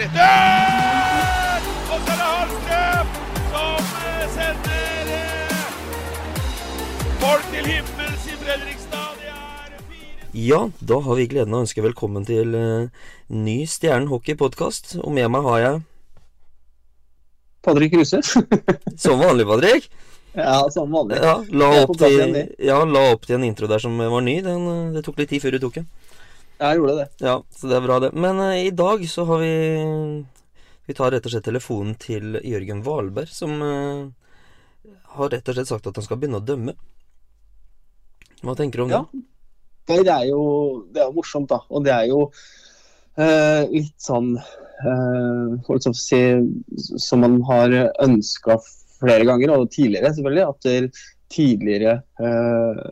Redder! Og så er det Hallstrøm som eh, sender eh, folk til himmels i Fredrikstad. Det Ja, da har vi gleden av å ønske velkommen til eh, ny Stjernen hockey-podkast. Og med meg har jeg, Patrick Ruse. som vanlig, Patrick, ja, som vanlig. ja, la, opp til, ja, la opp til en intro der som var ny. Den, det tok litt tid før du tok den. Jeg gjorde det. Ja, så det er bra, det. Men eh, i dag så har vi Vi tar rett og slett telefonen til Jørgen Valberg, som eh, har rett og slett sagt at han skal begynne å dømme. Hva tenker du om Ja. det? Nei, det er jo det er jo morsomt, da. Og det er jo eh, litt sånn eh, hva skal jeg si, Som man har ønska flere ganger, og tidligere selvfølgelig, at tidligere eh,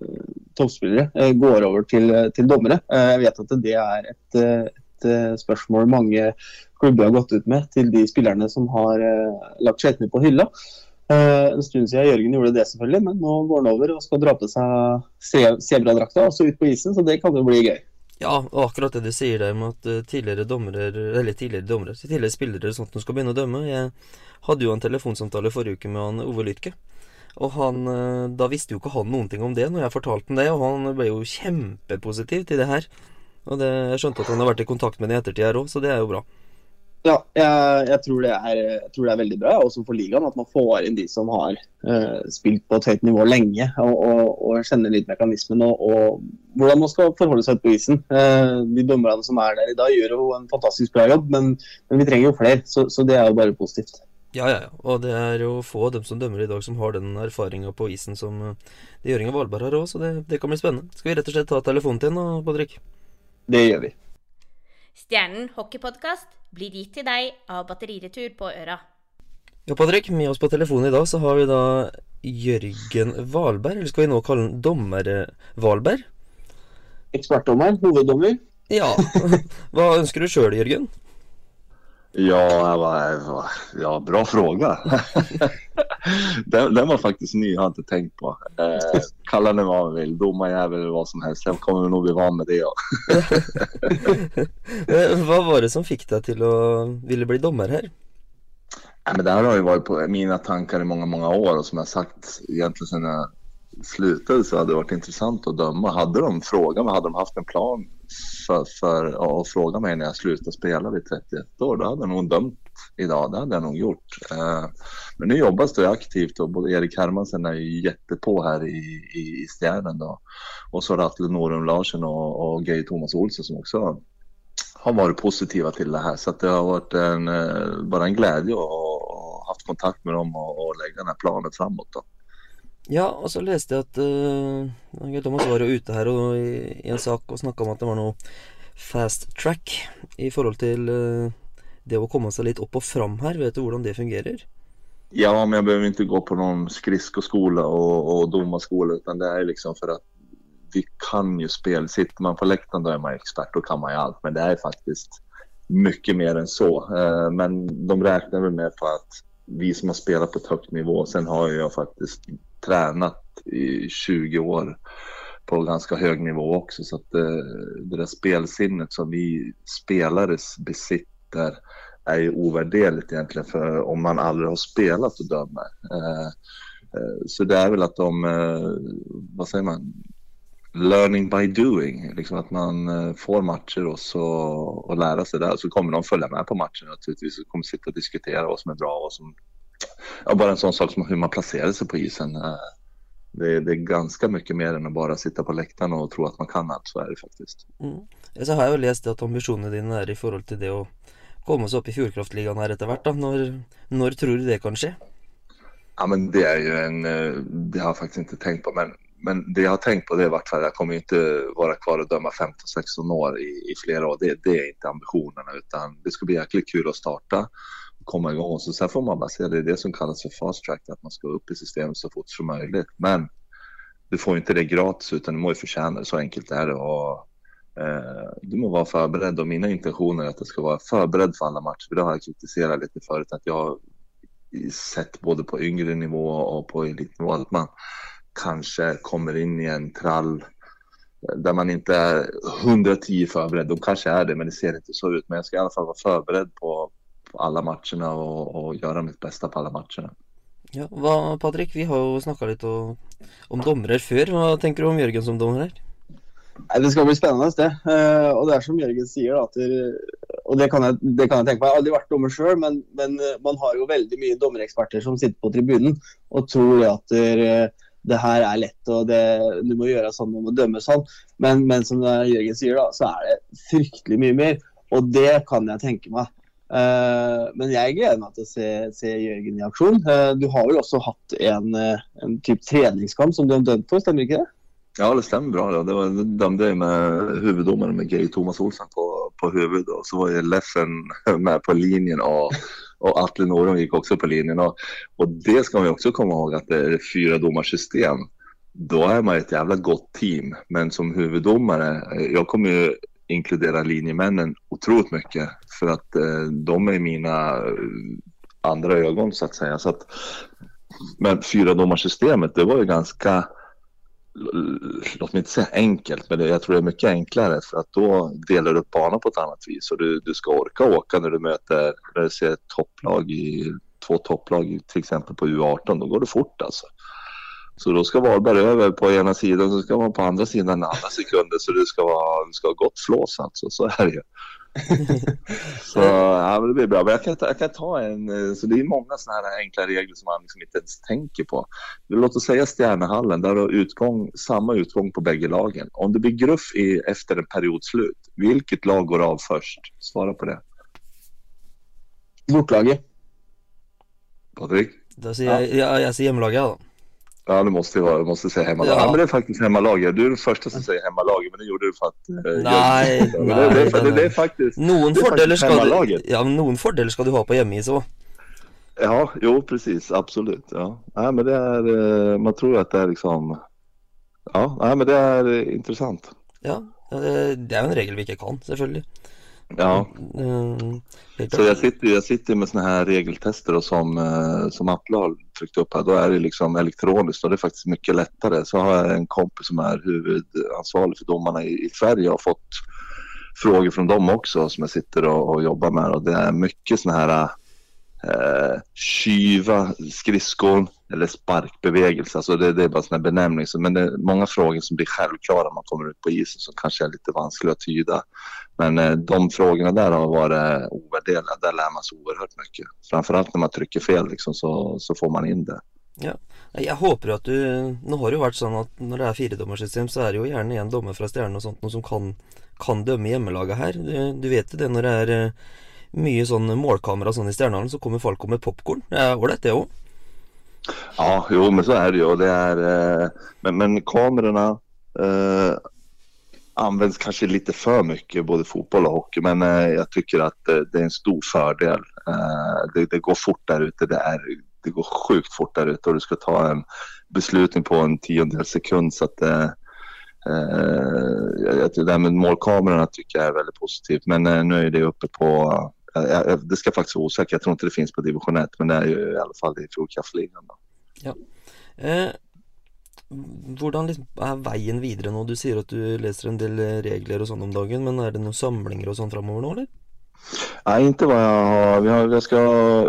toppspillere eh, går over til, eh, til dommere. Eh, jeg vet at det er et, eh, et eh, spørsmål mange klubber har gått ut med til de spillerne som har eh, lagt skøytene på hylla. Eh, en stund siden Jørgen gjorde det, selvfølgelig, men nå går han over og skal dra på seg se- sebradrakta og så ut på isen, så det kan jo bli gøy. Ja, og akkurat det du sier der med at tidigare tidligere dommere, eller tidligere dommere, tidligere spillere og sånt som skal begynne å dømme. Jeg hadde jo en telefonsamtale forrige uke med han Ove Lytke. Og han, eh, da visste jo ikke han noen ting om det når jeg fortalte ham det, og han ble jo kjempepositiv til det her. Og det, jeg skjønte at han har vært i kontakt med det i ettertid her òg, så det er jo bra. Ja, jeg, jeg, tror det er, jeg tror det er veldig bra, også for ligaen, at man får inn de som har uh, spilt på et høyt nivå lenge og, og, og kjenner litt mekanismen og, og hvordan man skal forholde seg på isen. Uh, de dommerne som er der i dag, gjør jo en fantastisk bra jobb, men, men vi trenger jo flere, så, så det er jo bare positivt. Ja, ja, ja. Og det er jo få av dem som dømmer i dag som har den erfaringa på isen som eh, det Jørgen Valberg har òg, så det, det kan bli spennende. Skal vi rett og slett ta telefonen til han, Patrick? Det gjør vi. Stjernen hockeypodkast blir gitt til deg av Batteriretur på Øra. Ja, Patrick, med oss på telefonen i dag så har vi da Jørgen Valberg, eller skal vi nå kalle han dommer eh, Valberg? Ekspertdommer, hoveddommer. Ja. Hva ønsker du sjøl, Jørgen? Ja, jag jag ja, bra fråga. den, den var faktiskt ny, jag har inte tänkt på. Eh, kalla den vad man vill, domarjävel eller vad som helst. Jag kommer nog bli van med det. Ja. Eh, Hva var det som fikk deg til å ville bli dommer her? Nej, men det här har ju varit på mina tankar i många, många år och som jag sagt egentligen sedan jag slutade så hade det varit intressant att döma. Hade de frågat mig, hade de haft en plan för, för att fråga mig när jag slutade spela vid 31 år, då hade jag nog dömt idag. Det hade jag nog gjort. Eh, men nu jobbas det aktivt och både Erik Hermansen är ju jättepå här i, i, i Stjärnen då. Och så Ratle Norum Larsen och, och Gay Thomas Olsson som också har varit positiva till det här. Så att det har varit en, eh, bara en glädje att ha haft kontakt med dem och, och lägga den här planen framåt. Då. Ja, og så leste jeg at uh, eh, Thomas var jo ute her og, i, i en sak og snakka om at det var noe fast track i forhold til eh, det å komme seg litt opp og fram her. Vet du hvordan det fungerer? Ja, men jag behöver inte gå på någon skridskoskola och, och domarskola utan det är liksom för att vi kan ju spel. Sitter man på läktaren då är man expert, då kan man ju allt. Men det är faktiskt mycket mer än så. Eh, men de räknar väl med på att vi som har spelat på ett högt nivå, sen har jag faktiskt tränat i 20 år på ganska hög nivå också. Så att det, det där spelsinnet som vi spelare besitter är ju ovärderligt egentligen för om man aldrig har spelat och dömer. Eh, eh, så det är väl att de, vad säger man, learning by doing. Liksom att man får matcher och, så, och lära sig där. Så kommer de följa med på matchen naturligtvis och kommer sitta och diskutera vad som är bra och vad som, ja, bara en sån sak som hur man placerar sig på isen. Eh, Det, det är ganska mycket mer än att bara sitta på läktaren och tro att man kan allt, så är det faktiskt. Mm. Så har jeg jo lest at ambisjonene dine er i forhold til det å komme seg opp i Fjordkraftligaen her etter hvert. da Når, når tror du det kan skje? Ja, men det är ju en, eh, det har jag faktiskt inte tänkt på. Men, men det jag har tänkt på det är vart fall, jag kommer ju inte vara kvar och döma 15-16 år i, i flera år. Det, det är inte ambitionerna utan det ska bli jäkligt kul att starta komma igång. Så sen får man bara se, det är det som kallas för fast track, att man ska upp i systemet så fort som möjligt. Men du får inte det gratis utan du må ju förtjäna det, så enkelt är det. Och, eh, du må vara förberedd och mina intentioner är att jag ska vara förberedd för alla matcher. Det har jag kritiserat lite förut, att jag har sett både på yngre nivå och på elitnivå att man kanske kommer in i en trall där man inte är 110 förberedd. De kanske är det, men det ser inte så ut. Men jag ska i alla fall vara förberedd på alla matcherna och, och göra mitt bästa på alla matcherna. Ja, hva, Patrick, vi har jo snakka litt om, om dommere før. Hva tenker du om Jørgen som? Nei, Det skal bli spennende, det. Eh, og det er som Jørgen sier, da, at det, kan, jeg, det kan jeg tenke meg. Jeg har aldri vært dommer sjøl, men, men eh, man har jo veldig mye dommereksperter som sitter på tribunen og tror det at det, det her er lett og det, du må gjøre sånn, du må dømme sånn. Men, men som Jørgen sier, da, så er det fryktelig mye mer. Og det kan jeg tenke meg. Eh, men jeg gleder meg til å se, se Jørgen i aksjon. Uh, eh, du har vel også hatt en, eh, en type treningskamp som du har dømt for, stemmer ikke det? Ja, det stämmer bra. Det, det var, dömde jag med huvuddomaren med Gay Thomas Olsson på, på huvudet och så var ju Leffen med på linjen och, och Atle Norum gick också på linjen. Och, och det ska man ju också komma ihåg att det är fyra domarsystem. Då är man ett jävla gott team. Men som huvuddomare, eh, jag kommer ju inkludera linjemännen otroligt mycket för att eh, de är mina eh, andra ögon så att säga. Så att, men fyra domarsystemet, det var ju ganska låt mig inte säga enkelt, men det, jag tror det är mycket enklare för att då delar du upp banan på ett annat vis och du, du ska orka åka när du möter, när du ser ett topplag i, två topplag till exempel på U18, då går det fort alltså. Så då ska Varberg över på ena sidan så ska man på andra sidan en andra sekunder så du ska, vara, du ska ha gott flås alltså, så är det ju. så ja, det blir bra. Men jag kan, jag kan ta en, eh, så det är många sådana här enkla regler som man liksom inte ens tänker på. Låt oss säga Stjärnehallen, där har utgång, samma utgång på bägge lagen. Om det blir gruff i, efter en periodslut, vilket lag går av först? Svara på det. Bortlaget. Patrik? Da sier jeg, ja, jeg sier hjemmelaget, da. Ja, du måste, vara, du måste säga hemmalaget. Ja. Ja. men det är faktiskt hemmalaget. Du är den första som säger hemmalaget, men det gjorde du för att... eh, Nej, nej, det, det, det, det är faktiskt... Noen det är faktiskt skal du hemmalaget. Ja, men noen fordeler skal du ha på hjemmeis òg. Ja, jo precis, absolut. Ja. Nej, men det är, eh, man tror att det är liksom... Ja, nej, men det är eh, intressant. Ja, det det jo en regel vi ikke kan, selvfølgelig. Ja, Eh, helt så jag sitter, jag sitter med såna här regeltester och som, eh, som Atle har tryckt upp här. Då är det liksom elektroniskt och det är faktiskt mycket lättare. Så har jag en kompis som är huvudansvarig för domarna i, i Sverige och har fått frågor från dem också som jag sitter och, och jobbar med. Och det är mycket såna här eh, kyva skridskor eller sparkbevegelse. Alltså det, det är bara en här benämning. Men det är många frågor som blir självklara när man kommer ut på isen som kanske är lite vanskliga att tyda. Men eh, de frågorna där har varit eh, ovärderliga. Där lär man sig oerhört mycket. Framförallt när man trycker fel liksom, så, så får man in det. Ja. Jag hoppas att du nu har det ju varit så att när det är fyrdomarsystem så är det ju gärna en domare från Stjärnan och sånt som kan, kan döma hemmalaget här. Du, du vet ju det när det är eh, mycket sån sånn målkamera sånn i Stjärnan så kommer folk med popkorn. Det är det också. Ja, jo, men så är det ju. Det är, eh, men, men kamerorna eh, används kanske lite för mycket, både fotboll och hockey. Men eh, jag tycker att eh, det är en stor fördel. Eh, det, det går fort där ute. Det, är, det går sjukt fort där ute och du ska ta en beslutning på en tiondel sekund. Så att, eh, eh jag- jag- det här med målkamerorna tycker jag är väldigt positivt. Men eh, nu är det uppe på det ska faktiskt vara osäkert. Jag tror inte det finns på division 1, men det är ju i alla fall i Fjordkraftligan. då. Eh, hvordan liksom er veien videre nå? Du sier at du leser en del eh, regler og sånn om dagen, men er det noen samlinger og sånn framover nå, eller? Nej, inte vad jag har. Vi har jag ska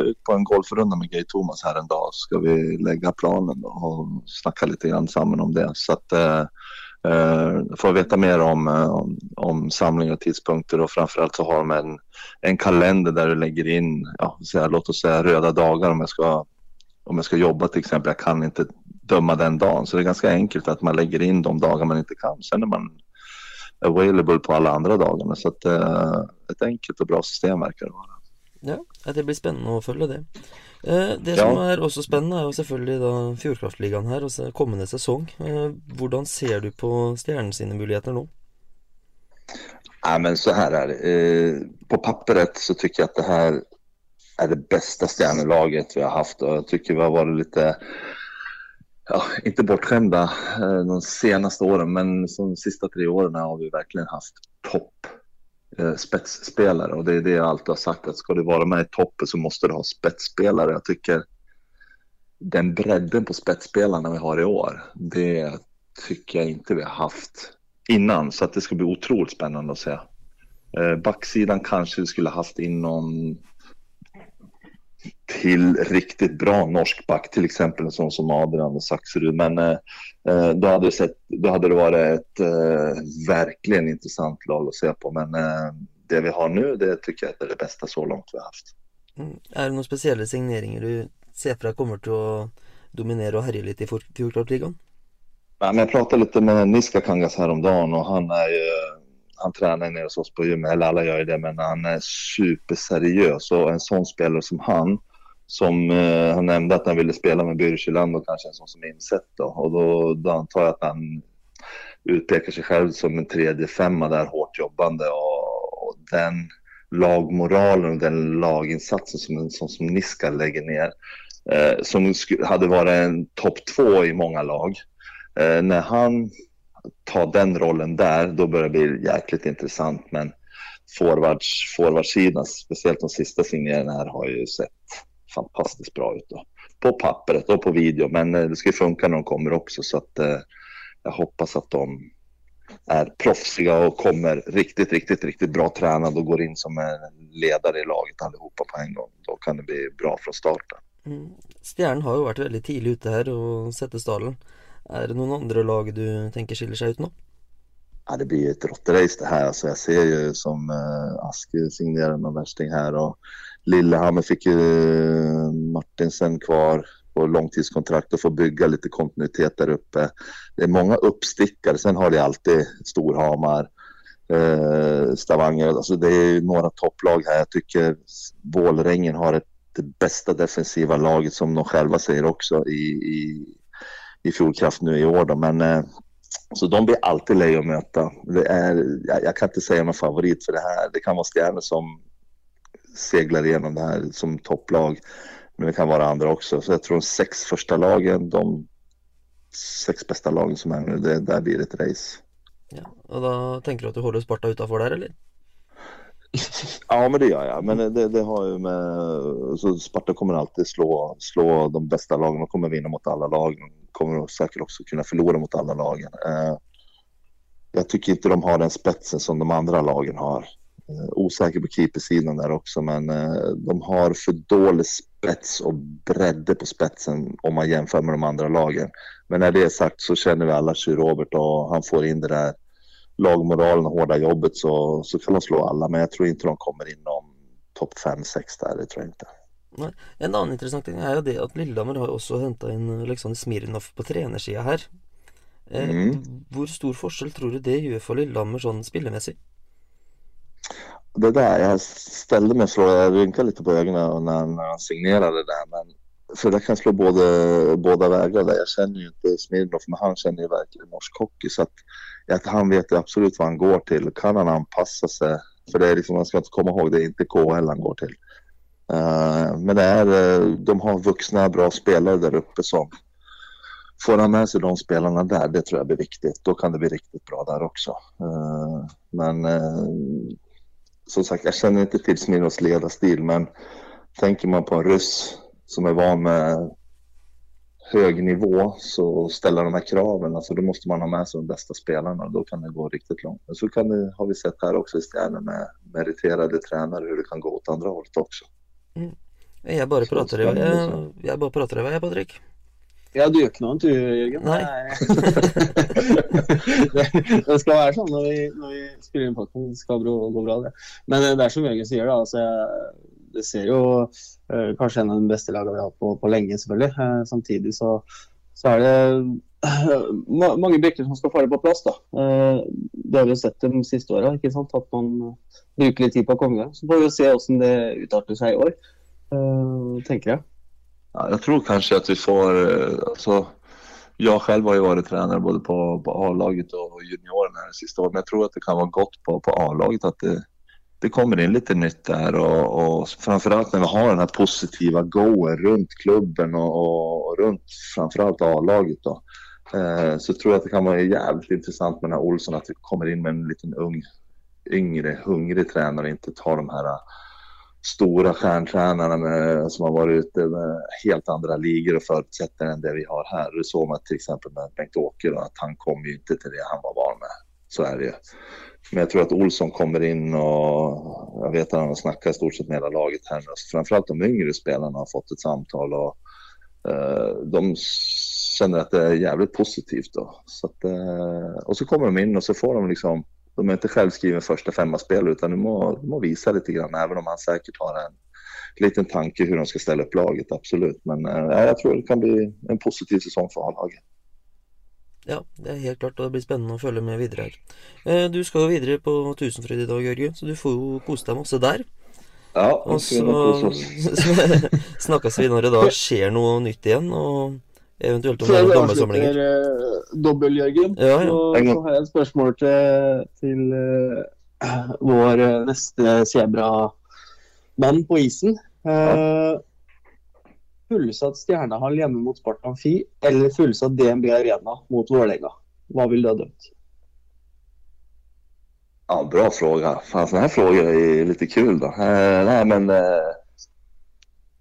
ut på en golfrunda med Gay Thomas här en dag. Ska vi lägga planen och snacka lite grann samman om det. Så att eh, eh, får veta mer om, eh, om, om samlingar och tidpunkter och framförallt så har de en, en kalender där du lägger in, ja, så här, låt oss säga röda dagar om jag ska om jag ska jobba till exempel. Jag kan inte döma den dagen. Så det är ganska enkelt att man lägger in de dagar man inte kan. Sen är man available på alla andra dagarna. Så att, eh, ett enkelt och bra system verkar det vara. Ja, ja, det blir spennende å følge det. Eh, det Ja. som er også spennende, er jo selvfølgelig da Fjordkraftligaen her og kommende sesong. Eh, hvordan ser du på Stjernen sine muligheter nå? Nej, men så här är det. Eh, på pappret så tycker jag att det här är det bästa stjärnelaget vi har haft och jag tycker vi har varit lite, ja, inte bortskämda de senaste åren, men de sista tre åren har vi verkligen haft topp Eh, spetsspelare och det är det jag alltid har sagt att ska du vara med i toppen så måste du ha spetsspelare. Jag tycker den bredden på spetsspelarna vi har i år, det tycker jag inte vi har haft innan så att det ska bli otroligt spännande att se. Eh, backsidan kanske vi skulle haft in någon till riktigt bra norsk back, till exempel en sån som Adrian och Saxerud. Men eh, eh, då, hade det sett, då hade det varit ett eh, verkligen intressant lag att se på. Men eh, det vi har nu, det tycker jag är det bästa så långt vi har haft. Mm. Er det noen spesielle signeringer du ser for deg kommer til å dominere og herje litt i Fjordkraftligaen? Ja, men jag pratade lite med Niska Kangas häromdagen och han är ju, han tränar nere hos oss på gymmet, eller alla gör ju det, men han är superseriös och en sån spelare som han, som eh, han nämnde att han ville spela med Byrkjeland och kanske en sån som insett då. Och då, då antar jag att han utpekar sig själv som en tredje femma där hårt jobbande och, och den lagmoralen och den laginsatsen som en sån som Niska lägger ner eh, som hade varit en topp två i många lag. Eh, när han ta den rollen där, då börjar det bli jäkligt intressant. Men forwards, forwardsidan, speciellt de sista signeringarna här, har ju sett fantastiskt bra ut. Då. På pappret och på video, men eh, det ska ju funka när de kommer också. Så att eh, jag hoppas att de är proffsiga och kommer riktigt, riktigt, riktigt bra tränade och går in som en ledare i laget allihopa på en gång. Då kan det bli bra från starten. Mm. Stjärn har ju varit väldigt tidigt ute her og Setesdalen. Er det noen andre lag du tenker skiller seg ut nå? Ja, det blir ett råttrace det här. Alltså jag ser ju som eh, Aske signerar någon värsting här och Lillehammer fick ju eh, Martinsen kvar på långtidskontrakt och får bygga lite kontinuitet där uppe. Det är många uppstickare. Sen har de alltid Storhamar, eh, Stavanger. Alltså det är ju några topplag här. Jag tycker Vålrängen har ett det bästa defensiva laget som de själva säger också i, i, i Fjordkraft nu i år. Då. Men, eh, så de blir alltid läge att möta. Det är, jag, jag, kan inte säga någon favorit för det här. Det kan vara stjärnor som seglar igenom det här som topplag. Men det kan vara andra också. Så jag tror de sex första lagen, de sex bästa lagen som är nu, det, där blir det ett race. Ja, och då tänker du att du håller Sparta utanför där eller? Ja, men det gör jag. Men det, det har ju med... Så Sparta kommer alltid slå, slå de bästa lagen. De kommer vinna mot alla lag. De kommer säkert också kunna förlora mot alla lagen. Eh, jag tycker inte de har den spetsen som de andra lagen har. Eh, osäker på keepersidan där också, men eh, de har för dålig spets och bredde på spetsen om man jämför med de andra lagen. Men när det är sagt så känner vi alla Robert och han får in det där lagmoralen och hårda jobbet så, så kan de slå alla. Men jag tror inte de kommer inom topp 5-6 där, det tror jag inte. Nei. En annen interessant ting er jo det at Lillehammer har også henta inn Alexander Smirnov på trenersida her. Eh, Mm. Hvor stor forskjell tror du det gjør for Lillehammer sånn spillemessig? Det där, jag ställde mig frågan, jag rynkade lite på ögonen när, när han signerade där. Men, för det kan slå både, båda vägar där. Jag känner ju inte Smirnov, men han känner ju verkligen norsk hockey. Så att, att han vet ju absolut vad han går till. Kan han anpassa sig? För det är liksom, man ska inte komma ihåg, det är inte KHL han går till. Uh, men det är, eh, de har vuxna bra spelare där uppe som får han med sig de spelarna där, det tror jag blir viktigt. Då kan det bli riktigt bra där också. Uh, men som sagt, jag känner inte till Smirnovs ledarstil, men tänker man på en ryss som är van med hög nivå så ställer de här kraven, alltså då måste man ha med sig de bästa spelarna och då kan det gå riktigt långt. Men så kan det, har vi sett här också i Stjärnen med meriterade tränare hur det kan gå åt andra hållet också. Jeg bare Så prater i vei, spennende, jeg, så. jeg bare prater i vei, jeg, Patrick. Ja, du gjør ikke noe annet du, Jørgen. Nei. det, skal være sånn når vi, når vi spiller inn podkast. Det skal gå gå bra, det. Men det er som Jørgen sier, da. Altså, det ser jo uh, kanskje en av de beste lagene vi har hatt på, på lenge, selvfølgelig. Uh, samtidig så, så er det eh, ma mange brikker som skal falle på plass. da. Eh, det har vi jo sett de siste åra, at man bruker litt tid på å komme i gang. Så får vi jo se hvordan det utarter seg i år, eh, tenker jeg. Ja, jag tror kanske att vi får, alltså, jag själv har ju varit tränare både på, på A-laget och juniorerna det sista året, men jag tror att det kan vara gott på, på A-laget att det, det kommer in lite nytt där och, och framförallt när vi har den här positiva goen runt klubben och, och, och runt framförallt A-laget då. Eh, så tror jag att det kan vara jävligt intressant med den här Olsson att vi kommer in med en liten ung, yngre, hungrig tränare och inte tar de här eh, stora stjärntränarna med, som har varit ute med helt andra ligor och förutsättningar än det vi har här. Det såg man till exempel med Bengt-Åke då, att han kom ju inte till det han var van med. Så är det ju. Men jag tror att Olsson kommer in och jag vet att han har snackat i stort sett med hela laget här nu. Framförallt de yngre spelarna har fått ett samtal och eh, de känner att det är jävligt positivt då. Så att, eh, och så kommer de in och så får de liksom, de är inte självskriven första femma spel utan de må, de må visa lite grann även om han säkert har en liten tanke hur de ska ställa upp laget, absolut. Men eh, jag tror det kan bli en positiv säsong för A-laget. Ja, det er helt klart, og det blir spennende å følge med videre her. Eh, du skal jo videre på Tusenfryd i dag, Jørgen, så du får jo kose deg masse der. Ja, Og så snakkes vi når det da skjer noe nytt igjen, og eventuelt om det er dommersamlinger. uh, dobbel, Jørgen, Ja, ja. Så, så har jeg et spørsmål til, til eh, vår eh, neste Sebra-mann på isen. Uh, fullsatt Stjernehall hjemme mot Sparta Amfi eller fullsatt DNB Arena mot Vålerenga? Vad vill du ha dömt? Ja, bra fråga. Fan, sådana här frågor är lite kul då. Eh, nej, men eh,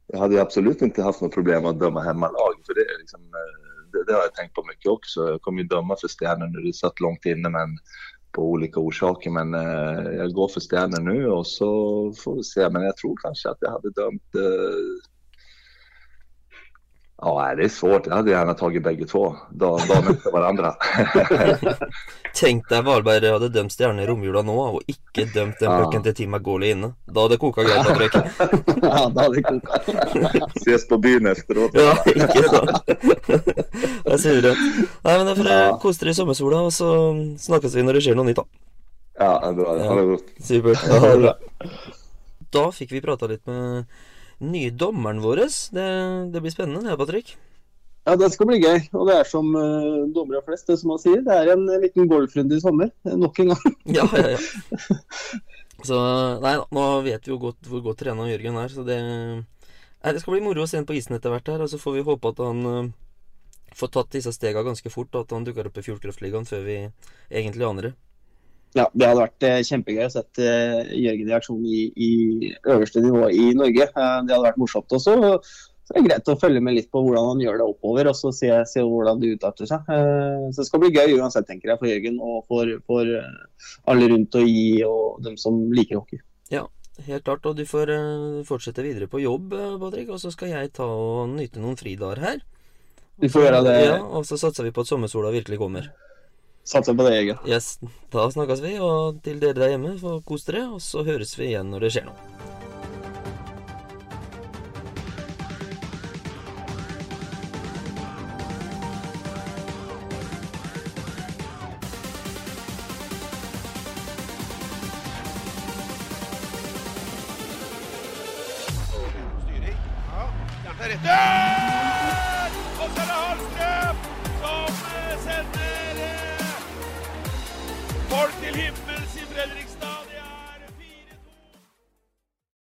jag hade ju absolut inte haft något problem att döma hemmalag. För det, liksom, eh, det, det har jag tänkt på mycket också. Jag kommer ju döma för Stjärnor nu. Det satt långt inne, men på olika orsaker. Men eh, jag går för Stjärnor nu och så får vi se. Men jag tror kanske att jag hade dömt eh, Ja, nej, det är svårt. Jag hade gärna tagit bägge två dagen, efter varandra. Tenk deg Valberg hadde dømt Stjerne i romjula nå, og ikke dømt den Ja. pucken til Tim McGauley inne. Da hadde det koka greit, Patrick. ja, da hadde det koka. Ses på byn efteråt. Ja, ikke sant? Det er surrent. Nei, men da får Ja. kose dere i sommersola, og så snakkes vi når det skjer noe nytt, da. Ja, det bra. Ha det gott. Supert. Ja, det bra. Da fikk vi prata litt med nye dommeren vår. Det, det blir spennende, det, Patrick. Ja, det skal bli gøy. Og det er som uh, dommere flest, det som man sier. Det er en eh, liten golfrunde i sommer. eh, Nok en gang. Ja, ja, ja. Så nei nå vet vi jo godt hvor godt trena Jørgen er, så det Nei, Det skal bli moro å se ham på isen etter hvert her, og så får vi håpe at han eh, får tatt disse stega ganske fort, og at han dukker opp i Fjordkraftligaen før vi egentlig aner det. Ja, det hadde vært eh, kjempegøy å eh, Jørgen i aksjon i, i øverste nivå i Norge. Eh, det hadde vært morsomt også. Så det er greit å følge med litt på hvordan han gjør det oppover, og så se, se hvordan det utarter seg. Eh, så det skal bli gøy uansett, tenker jeg, for Jørgen og for, for alle rundt og i, og dem som liker hockey. Helt klart, og du får fortsette videre på jobb, Patrick, og så skal jeg ta og nyte noen fridager her. Du får gjøre det. Ja, og så satser vi på at sommersola virkelig kommer. Satser på det, Jørgen. Yes, da snakkes vi, og til dere der hjemme, få kos dere, og så høres vi igjen når det skjer noe.